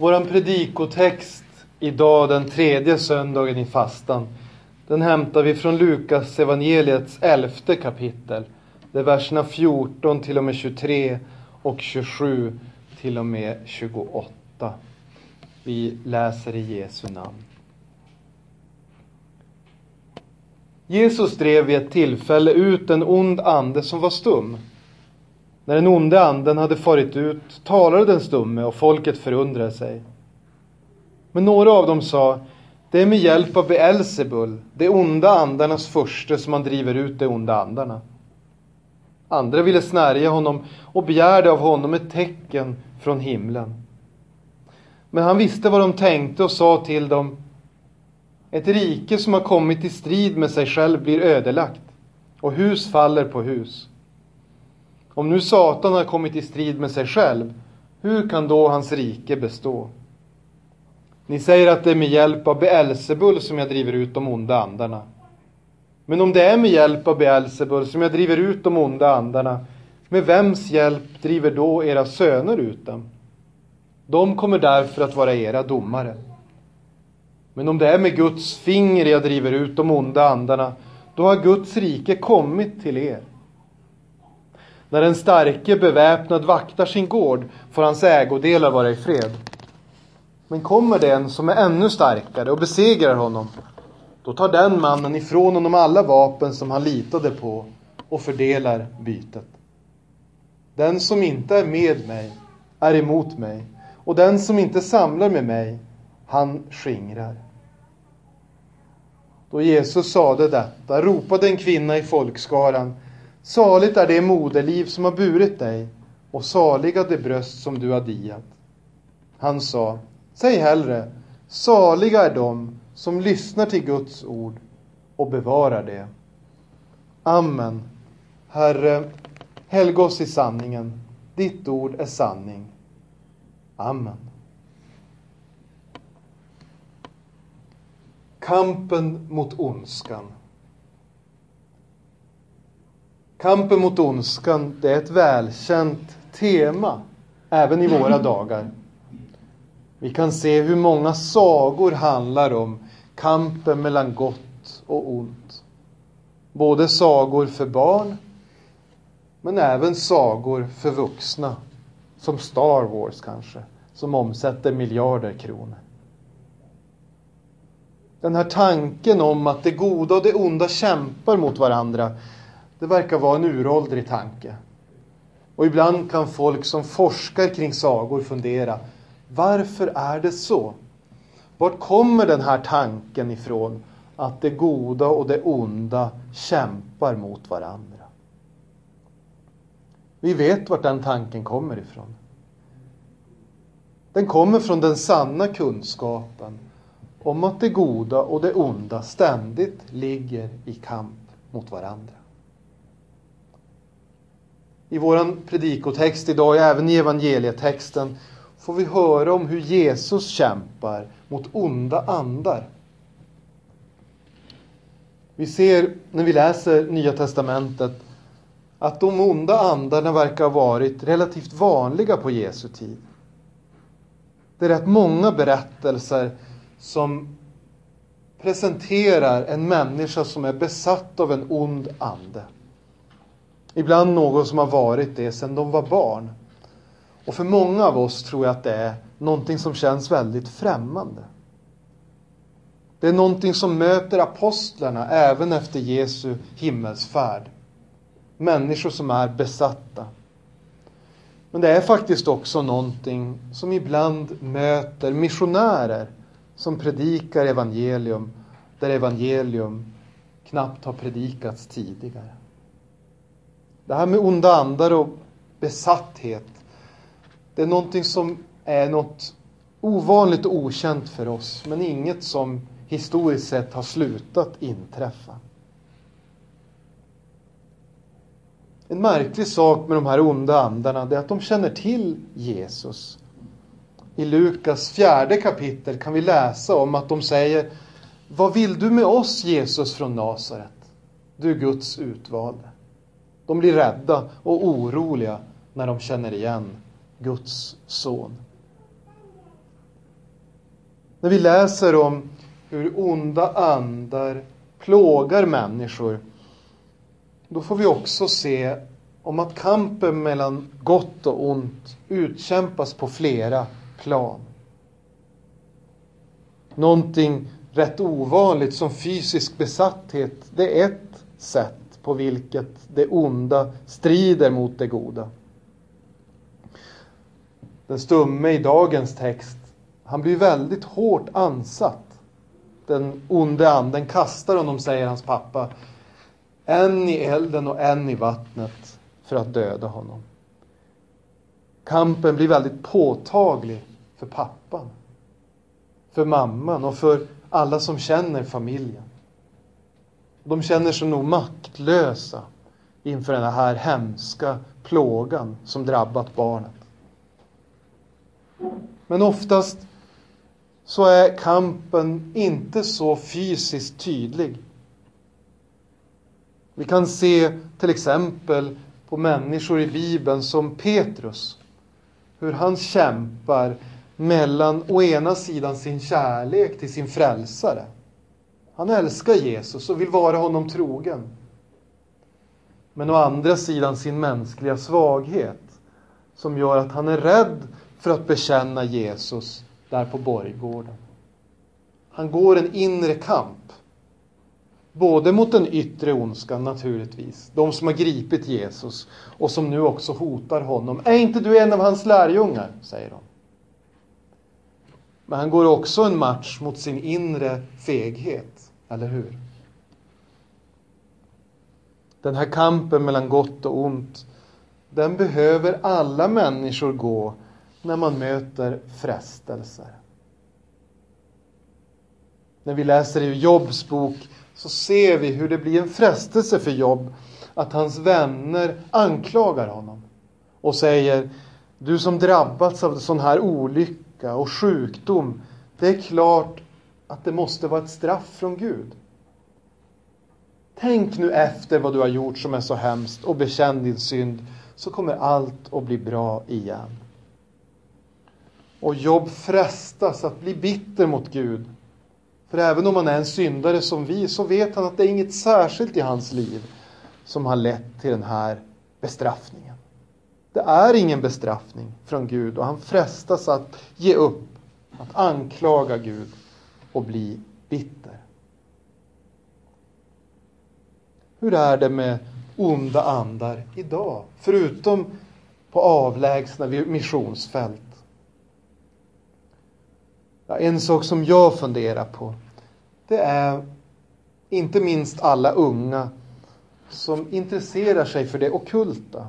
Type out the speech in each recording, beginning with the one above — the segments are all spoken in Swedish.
Vår predikotext idag, den tredje söndagen i fastan, den hämtar vi från Lukas evangeliets elfte kapitel. Det är verserna 14 till och med 23 och 27 till och med 28. Vi läser i Jesu namn. Jesus drev vid ett tillfälle ut en ond ande som var stum. När den onde anden hade farit ut talade den stumme och folket förundrade sig. Men några av dem sa, det är med hjälp av Beelzebul, de onda andarnas förste, som han driver ut de onda andarna. Andra ville snärja honom och begärde av honom ett tecken från himlen. Men han visste vad de tänkte och sa till dem, ett rike som har kommit i strid med sig själv blir ödelagt och hus faller på hus. Om nu Satan har kommit i strid med sig själv, hur kan då hans rike bestå? Ni säger att det är med hjälp av Beelzebul som jag driver ut de onda andarna. Men om det är med hjälp av Beelzebul som jag driver ut de onda andarna, med vems hjälp driver då era söner ut dem? De kommer därför att vara era domare. Men om det är med Guds finger jag driver ut de onda andarna, då har Guds rike kommit till er. När en starke beväpnad vaktar sin gård får hans ägodelar vara i fred. Men kommer det en som är ännu starkare och besegrar honom, då tar den mannen ifrån honom alla vapen som han litade på och fördelar bytet. Den som inte är med mig är emot mig och den som inte samlar med mig, han skingrar. Då Jesus sade detta ropade en kvinna i folkskaran Saligt är det moderliv som har burit dig och saliga det bröst som du har diat. Han sa, säg hellre, saliga är de som lyssnar till Guds ord och bevarar det. Amen. Herre, helga oss i sanningen. Ditt ord är sanning. Amen. Kampen mot ondskan. Kampen mot ondskan, det är ett välkänt tema även i våra dagar. Vi kan se hur många sagor handlar om kampen mellan gott och ont. Både sagor för barn, men även sagor för vuxna. Som Star Wars kanske, som omsätter miljarder kronor. Den här tanken om att det goda och det onda kämpar mot varandra, det verkar vara en uråldrig tanke. Och ibland kan folk som forskar kring sagor fundera, varför är det så? Vart kommer den här tanken ifrån att det goda och det onda kämpar mot varandra? Vi vet vart den tanken kommer ifrån. Den kommer från den sanna kunskapen om att det goda och det onda ständigt ligger i kamp mot varandra. I vår predikotext idag, och även i evangelietexten, får vi höra om hur Jesus kämpar mot onda andar. Vi ser när vi läser Nya Testamentet att de onda andarna verkar ha varit relativt vanliga på Jesu tid. Det är rätt många berättelser som presenterar en människa som är besatt av en ond ande. Ibland någon som har varit det sedan de var barn. Och för många av oss tror jag att det är någonting som känns väldigt främmande. Det är någonting som möter apostlarna även efter Jesu himmelsfärd. Människor som är besatta. Men det är faktiskt också någonting som ibland möter missionärer som predikar evangelium där evangelium knappt har predikats tidigare. Det här med onda andar och besatthet, det är någonting som är något ovanligt och okänt för oss, men inget som historiskt sett har slutat inträffa. En märklig sak med de här onda andarna är att de känner till Jesus. I Lukas fjärde kapitel kan vi läsa om att de säger Vad vill du med oss Jesus från Nasaret? Du är Guds utvalde. De blir rädda och oroliga när de känner igen Guds son. När vi läser om hur onda andar plågar människor, då får vi också se om att kampen mellan gott och ont utkämpas på flera plan. Någonting rätt ovanligt som fysisk besatthet, det är ett sätt på vilket det onda strider mot det goda. Den stumme i dagens text, han blir väldigt hårt ansatt. Den onde anden kastar honom, säger hans pappa, en i elden och en i vattnet för att döda honom. Kampen blir väldigt påtaglig för pappan, för mamman och för alla som känner familjen. De känner sig nog maktlösa inför den här hemska plågan som drabbat barnet. Men oftast så är kampen inte så fysiskt tydlig. Vi kan se till exempel på människor i Bibeln som Petrus. Hur han kämpar mellan å ena sidan sin kärlek till sin frälsare. Han älskar Jesus och vill vara honom trogen. Men å andra sidan sin mänskliga svaghet som gör att han är rädd för att bekänna Jesus där på borggården. Han går en inre kamp. Både mot den yttre ondskan naturligtvis, de som har gripit Jesus och som nu också hotar honom. Är inte du en av hans lärjungar? säger de. Men han går också en match mot sin inre feghet, eller hur? Den här kampen mellan gott och ont, den behöver alla människor gå när man möter frestelser. När vi läser i Jobs bok så ser vi hur det blir en frestelse för Job att hans vänner anklagar honom och säger du som drabbats av sån här olycka och sjukdom, det är klart att det måste vara ett straff från Gud. Tänk nu efter vad du har gjort som är så hemskt och bekänn din synd så kommer allt att bli bra igen. Och Jobb frestas att bli bitter mot Gud. För även om han är en syndare som vi så vet han att det är inget särskilt i hans liv som har lett till den här bestraffningen. Det är ingen bestraffning från Gud och han frestas att ge upp, att anklaga Gud och bli bitter. Hur är det med onda andar idag? Förutom på avlägsna missionsfält. Ja, en sak som jag funderar på, det är inte minst alla unga som intresserar sig för det okulta.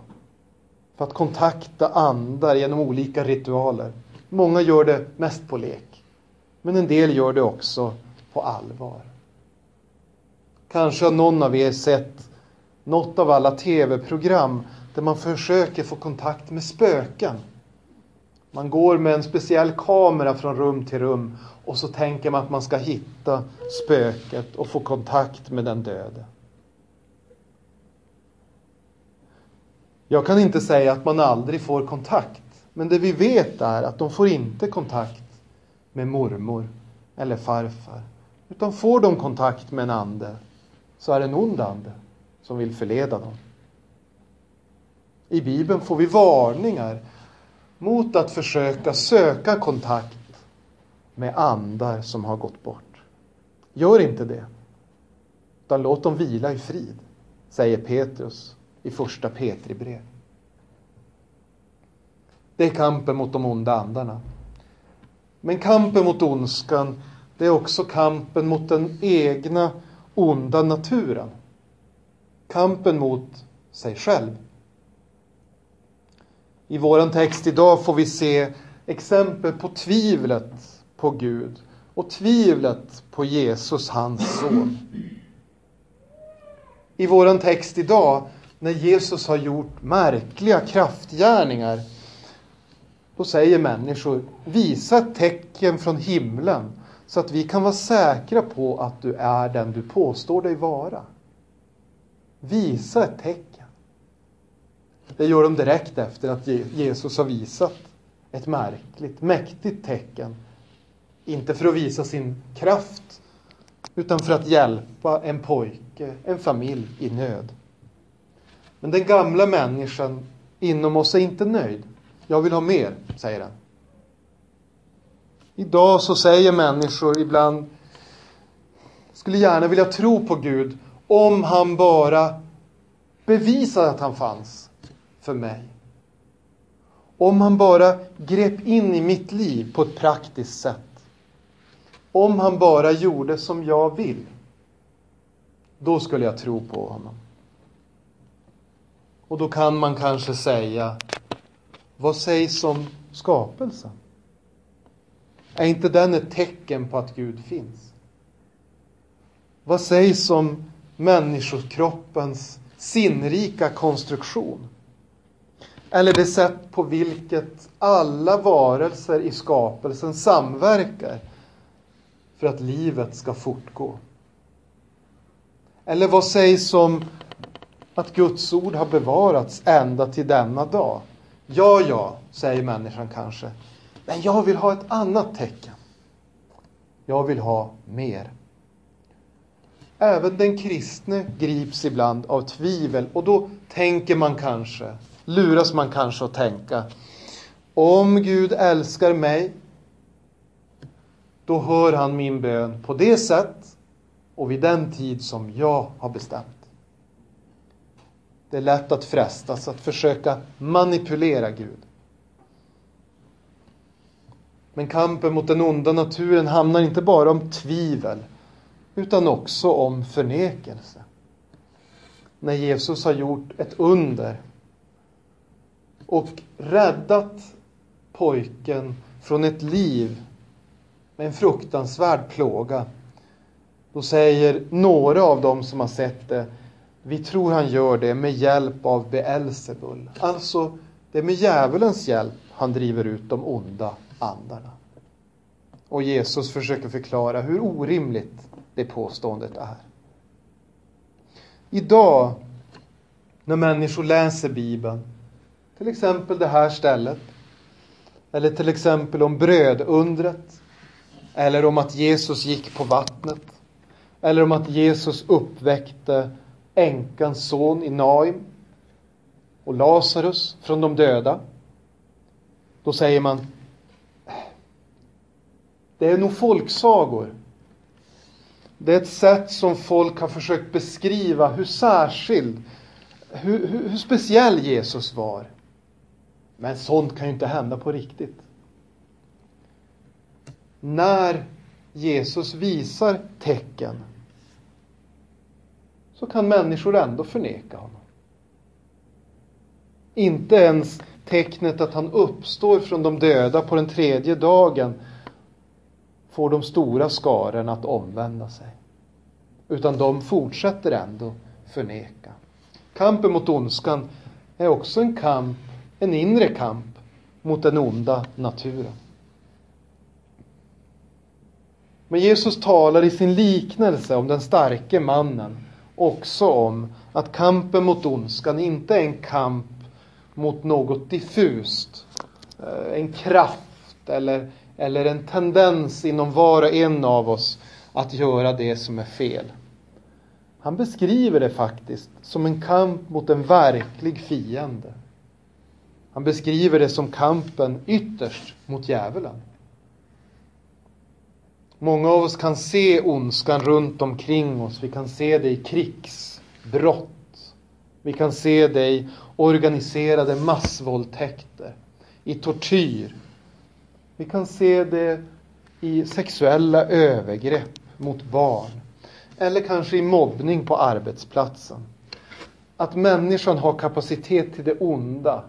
För att kontakta andar genom olika ritualer. Många gör det mest på lek. Men en del gör det också på allvar. Kanske har någon av er sett något av alla tv-program där man försöker få kontakt med spöken. Man går med en speciell kamera från rum till rum och så tänker man att man ska hitta spöket och få kontakt med den döde. Jag kan inte säga att man aldrig får kontakt. Men det vi vet är att de får inte kontakt med mormor eller farfar. Utan får de kontakt med en ande så är det en ond ande som vill förleda dem. I Bibeln får vi varningar mot att försöka söka kontakt med andar som har gått bort. Gör inte det. Utan låt dem vila i frid, säger Petrus i första Petri brev. Det är kampen mot de onda andarna. Men kampen mot ondskan, det är också kampen mot den egna onda naturen. Kampen mot sig själv. I vår text idag får vi se exempel på tvivlet på Gud och tvivlet på Jesus, hans son. I vår text idag, när Jesus har gjort märkliga kraftgärningar, då säger människor, visa ett tecken från himlen så att vi kan vara säkra på att du är den du påstår dig vara. Visa ett tecken. Det gör de direkt efter att Jesus har visat ett märkligt, mäktigt tecken Inte för att visa sin kraft, utan för att hjälpa en pojke, en familj i nöd. Men den gamla människan inom oss är inte nöjd. Jag vill ha mer, säger den. Idag så säger människor ibland, skulle gärna vilja tro på Gud om han bara bevisade att han fanns för mig. Om han bara grep in i mitt liv på ett praktiskt sätt. Om han bara gjorde som jag vill. Då skulle jag tro på honom. Och då kan man kanske säga, vad sägs om skapelsen? Är inte den ett tecken på att Gud finns? Vad sägs om människokroppens sinnrika konstruktion? Eller det sätt på vilket alla varelser i skapelsen samverkar för att livet ska fortgå? Eller vad sägs om att Guds ord har bevarats ända till denna dag? Ja, ja, säger människan kanske. Men jag vill ha ett annat tecken. Jag vill ha mer. Även den kristne grips ibland av tvivel och då tänker man kanske, luras man kanske att tänka, om Gud älskar mig, då hör han min bön på det sätt och vid den tid som jag har bestämt. Det är lätt att frestas att försöka manipulera Gud. Men kampen mot den onda naturen handlar inte bara om tvivel utan också om förnekelse. När Jesus har gjort ett under och räddat pojken från ett liv med en fruktansvärd plåga. Då säger några av dem som har sett det, vi tror han gör det med hjälp av Beelzebul. Alltså, det är med djävulens hjälp han driver ut de onda andarna. Och Jesus försöker förklara hur orimligt det påståendet är. Idag, när människor läser Bibeln, till exempel det här stället, eller till exempel om brödundret, eller om att Jesus gick på vattnet, eller om att Jesus uppväckte änkans son i Naim och Lazarus från de döda. Då säger man det är nog folksagor. Det är ett sätt som folk har försökt beskriva hur särskild, hur, hur, hur speciell Jesus var. Men sånt kan ju inte hända på riktigt. När Jesus visar tecken så kan människor ändå förneka honom. Inte ens tecknet att han uppstår från de döda på den tredje dagen får de stora skarorna att omvända sig. Utan de fortsätter ändå förneka. Kampen mot ondskan är också en kamp, en inre kamp mot den onda naturen. Men Jesus talar i sin liknelse om den starke mannen också om att kampen mot ondskan inte är en kamp mot något diffust, eh, en kraft eller eller en tendens inom var och en av oss att göra det som är fel. Han beskriver det faktiskt som en kamp mot en verklig fiende. Han beskriver det som kampen ytterst mot djävulen. Många av oss kan se ondskan runt omkring oss. Vi kan se det i krigsbrott. Vi kan se det i organiserade massvåldtäkter, i tortyr, vi kan se det i sexuella övergrepp mot barn. Eller kanske i mobbning på arbetsplatsen. Att människan har kapacitet till det onda.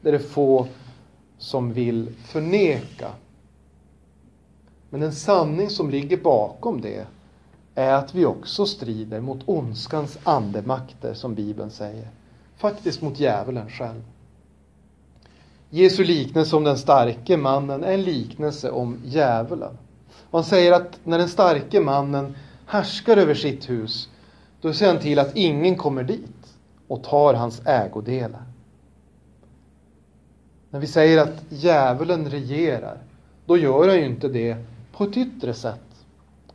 Det är det få som vill förneka. Men en sanning som ligger bakom det är att vi också strider mot ondskans andemakter, som Bibeln säger. Faktiskt mot djävulen själv. Jesu liknelse om den starke mannen är en liknelse om djävulen. Han säger att när den starke mannen härskar över sitt hus, då ser han till att ingen kommer dit och tar hans ägodelar. När vi säger att djävulen regerar, då gör han ju inte det på ett yttre sätt,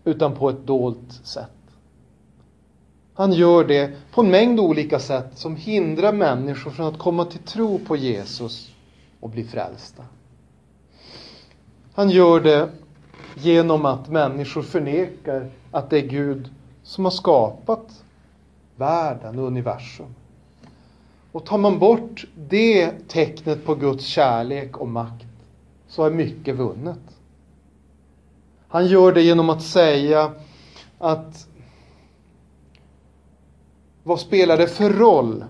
utan på ett dolt sätt. Han gör det på en mängd olika sätt som hindrar människor från att komma till tro på Jesus och bli frälsta. Han gör det genom att människor förnekar att det är Gud som har skapat världen och universum. Och tar man bort det tecknet på Guds kärlek och makt så är mycket vunnet. Han gör det genom att säga att vad spelar det för roll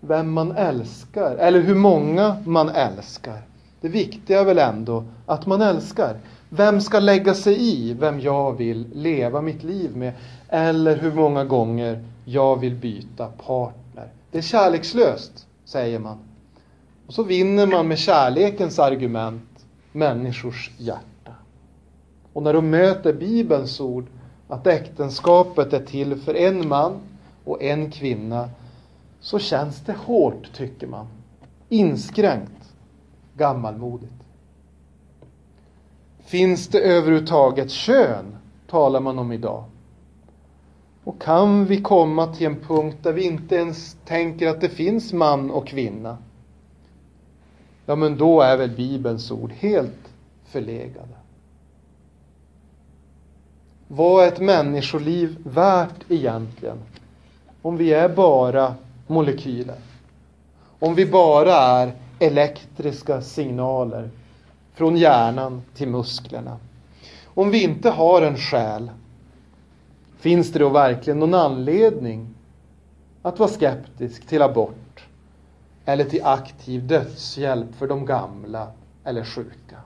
vem man älskar eller hur många man älskar? Det viktiga är väl ändå att man älskar. Vem ska lägga sig i vem jag vill leva mitt liv med? Eller hur många gånger jag vill byta partner. Det är kärlekslöst, säger man. Och så vinner man med kärlekens argument människors hjärta. Och när de möter Bibelns ord att äktenskapet är till för en man och en kvinna så känns det hårt, tycker man. Inskränkt, gammalmodigt. Finns det överhuvudtaget kön, talar man om idag. Och kan vi komma till en punkt där vi inte ens tänker att det finns man och kvinna? Ja, men då är väl Bibelns ord helt förlegade. Vad är ett människoliv värt egentligen? Om vi är bara molekyler. Om vi bara är elektriska signaler från hjärnan till musklerna. Om vi inte har en själ, finns det då verkligen någon anledning att vara skeptisk till abort eller till aktiv dödshjälp för de gamla eller sjuka?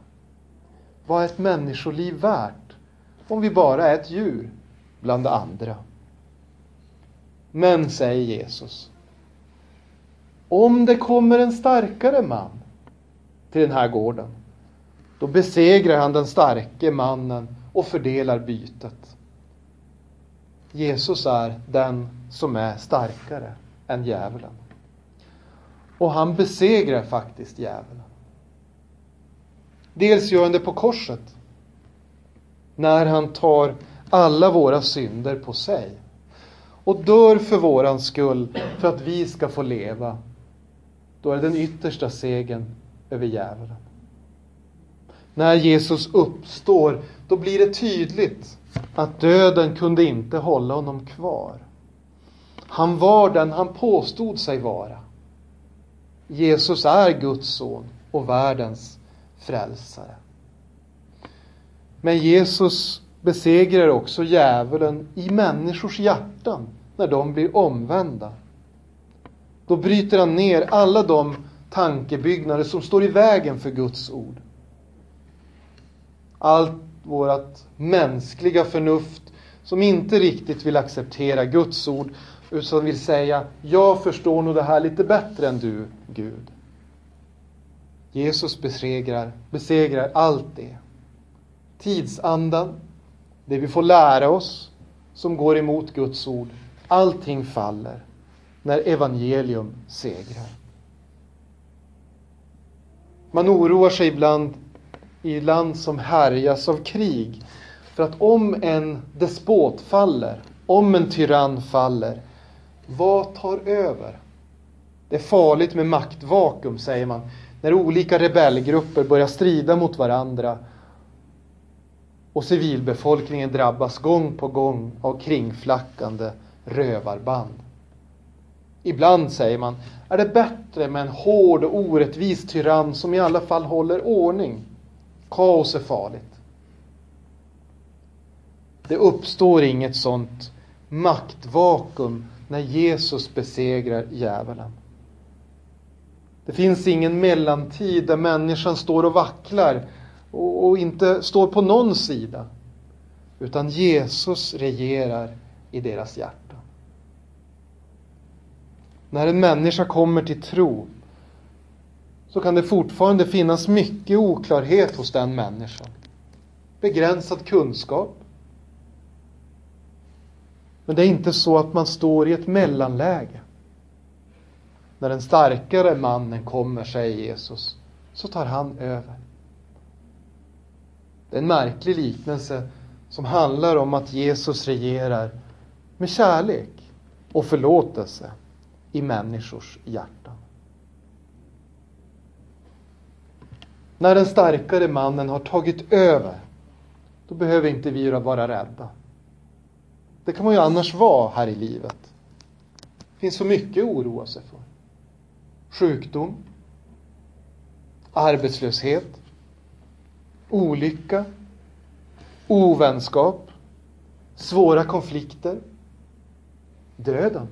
Vad är ett människoliv värt om vi bara är ett djur bland andra? Men, säger Jesus, om det kommer en starkare man till den här gården, då besegrar han den starke mannen och fördelar bytet. Jesus är den som är starkare än djävulen. Och han besegrar faktiskt djävulen. Dels gör han det på korset. När han tar alla våra synder på sig. Och dör för våran skull för att vi ska få leva. Då är det den yttersta segern över djävulen. När Jesus uppstår, då blir det tydligt att döden kunde inte hålla honom kvar. Han var den han påstod sig vara. Jesus är Guds son och världens frälsare. Men Jesus besegrar också djävulen i människors hjärtan när de blir omvända. Då bryter han ner alla de tankebyggnader som står i vägen för Guds ord. Allt vårt mänskliga förnuft som inte riktigt vill acceptera Guds ord utan vill säga jag förstår nog det här lite bättre än du, Gud. Jesus besegrar, besegrar allt det. Tidsandan, det vi får lära oss som går emot Guds ord, allting faller när evangelium segrar. Man oroar sig ibland i land som härjas av krig. För att om en despot faller, om en tyrann faller, vad tar över? Det är farligt med maktvakuum, säger man, när olika rebellgrupper börjar strida mot varandra och civilbefolkningen drabbas gång på gång av kringflackande rövarband. Ibland, säger man, är det bättre med en hård och orättvis tyrann som i alla fall håller ordning. Kaos är farligt. Det uppstår inget sånt maktvakuum när Jesus besegrar djävulen. Det finns ingen mellantid där människan står och vacklar och inte står på någon sida. Utan Jesus regerar i deras hjärta. När en människa kommer till tro så kan det fortfarande finnas mycket oklarhet hos den människan. Begränsad kunskap. Men det är inte så att man står i ett mellanläge. När den starkare mannen kommer, säger Jesus, så tar han över. Det är en märklig liknelse som handlar om att Jesus regerar med kärlek och förlåtelse i människors hjärtan. När den starkare mannen har tagit över, då behöver inte vi vara rädda. Det kan man ju annars vara här i livet. Det finns så mycket att oroa sig för. Sjukdom, arbetslöshet, olycka, ovänskap, svåra konflikter, döden.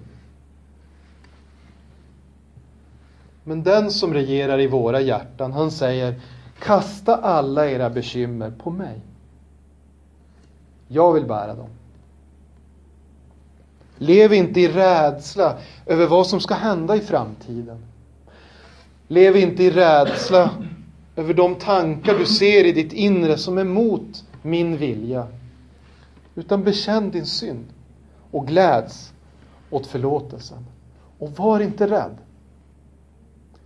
Men den som regerar i våra hjärtan, han säger Kasta alla era bekymmer på mig. Jag vill bära dem. Lev inte i rädsla över vad som ska hända i framtiden. Lev inte i rädsla över de tankar du ser i ditt inre som är mot min vilja. Utan bekänn din synd och gläds åt förlåtelsen. Och var inte rädd.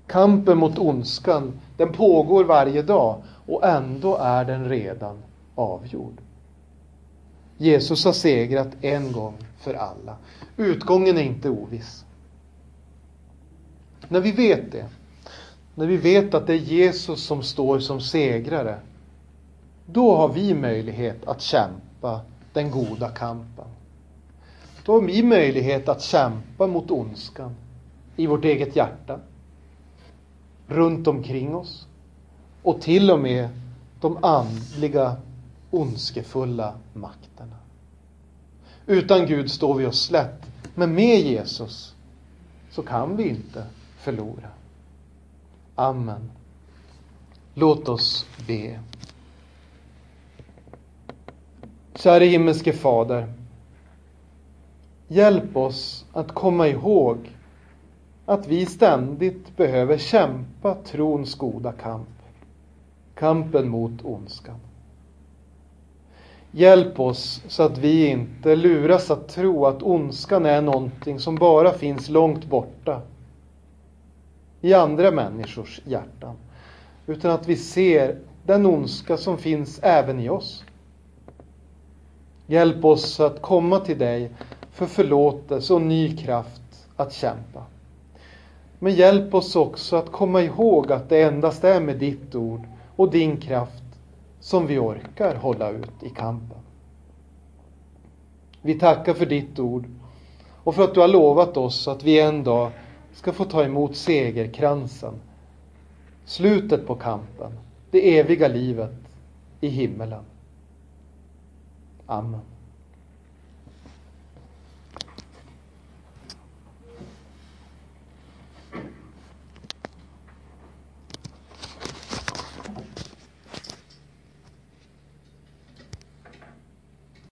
Kampen mot ondskan, den pågår varje dag och ändå är den redan avgjord. Jesus har segrat en gång för alla. Utgången är inte oviss. När vi vet det, när vi vet att det är Jesus som står som segrare, då har vi möjlighet att kämpa den goda kampen. Då har vi möjlighet att kämpa mot ondskan i vårt eget hjärta, runt omkring oss och till och med de andliga ondskefulla makterna. Utan Gud står vi oss slätt, men med Jesus så kan vi inte förlora. Amen. Låt oss be. Käre himmelske Fader. Hjälp oss att komma ihåg att vi ständigt behöver kämpa trons goda kamp. Kampen mot ondskan. Hjälp oss så att vi inte luras att tro att ondskan är någonting som bara finns långt borta i andra människors hjärtan. Utan att vi ser den ondska som finns även i oss. Hjälp oss att komma till dig för förlåtelse och ny kraft att kämpa. Men hjälp oss också att komma ihåg att det endast är med ditt ord och din kraft som vi orkar hålla ut i kampen. Vi tackar för ditt ord och för att du har lovat oss att vi en dag ska få ta emot segerkransen, slutet på kampen, det eviga livet i himmelen. Amen.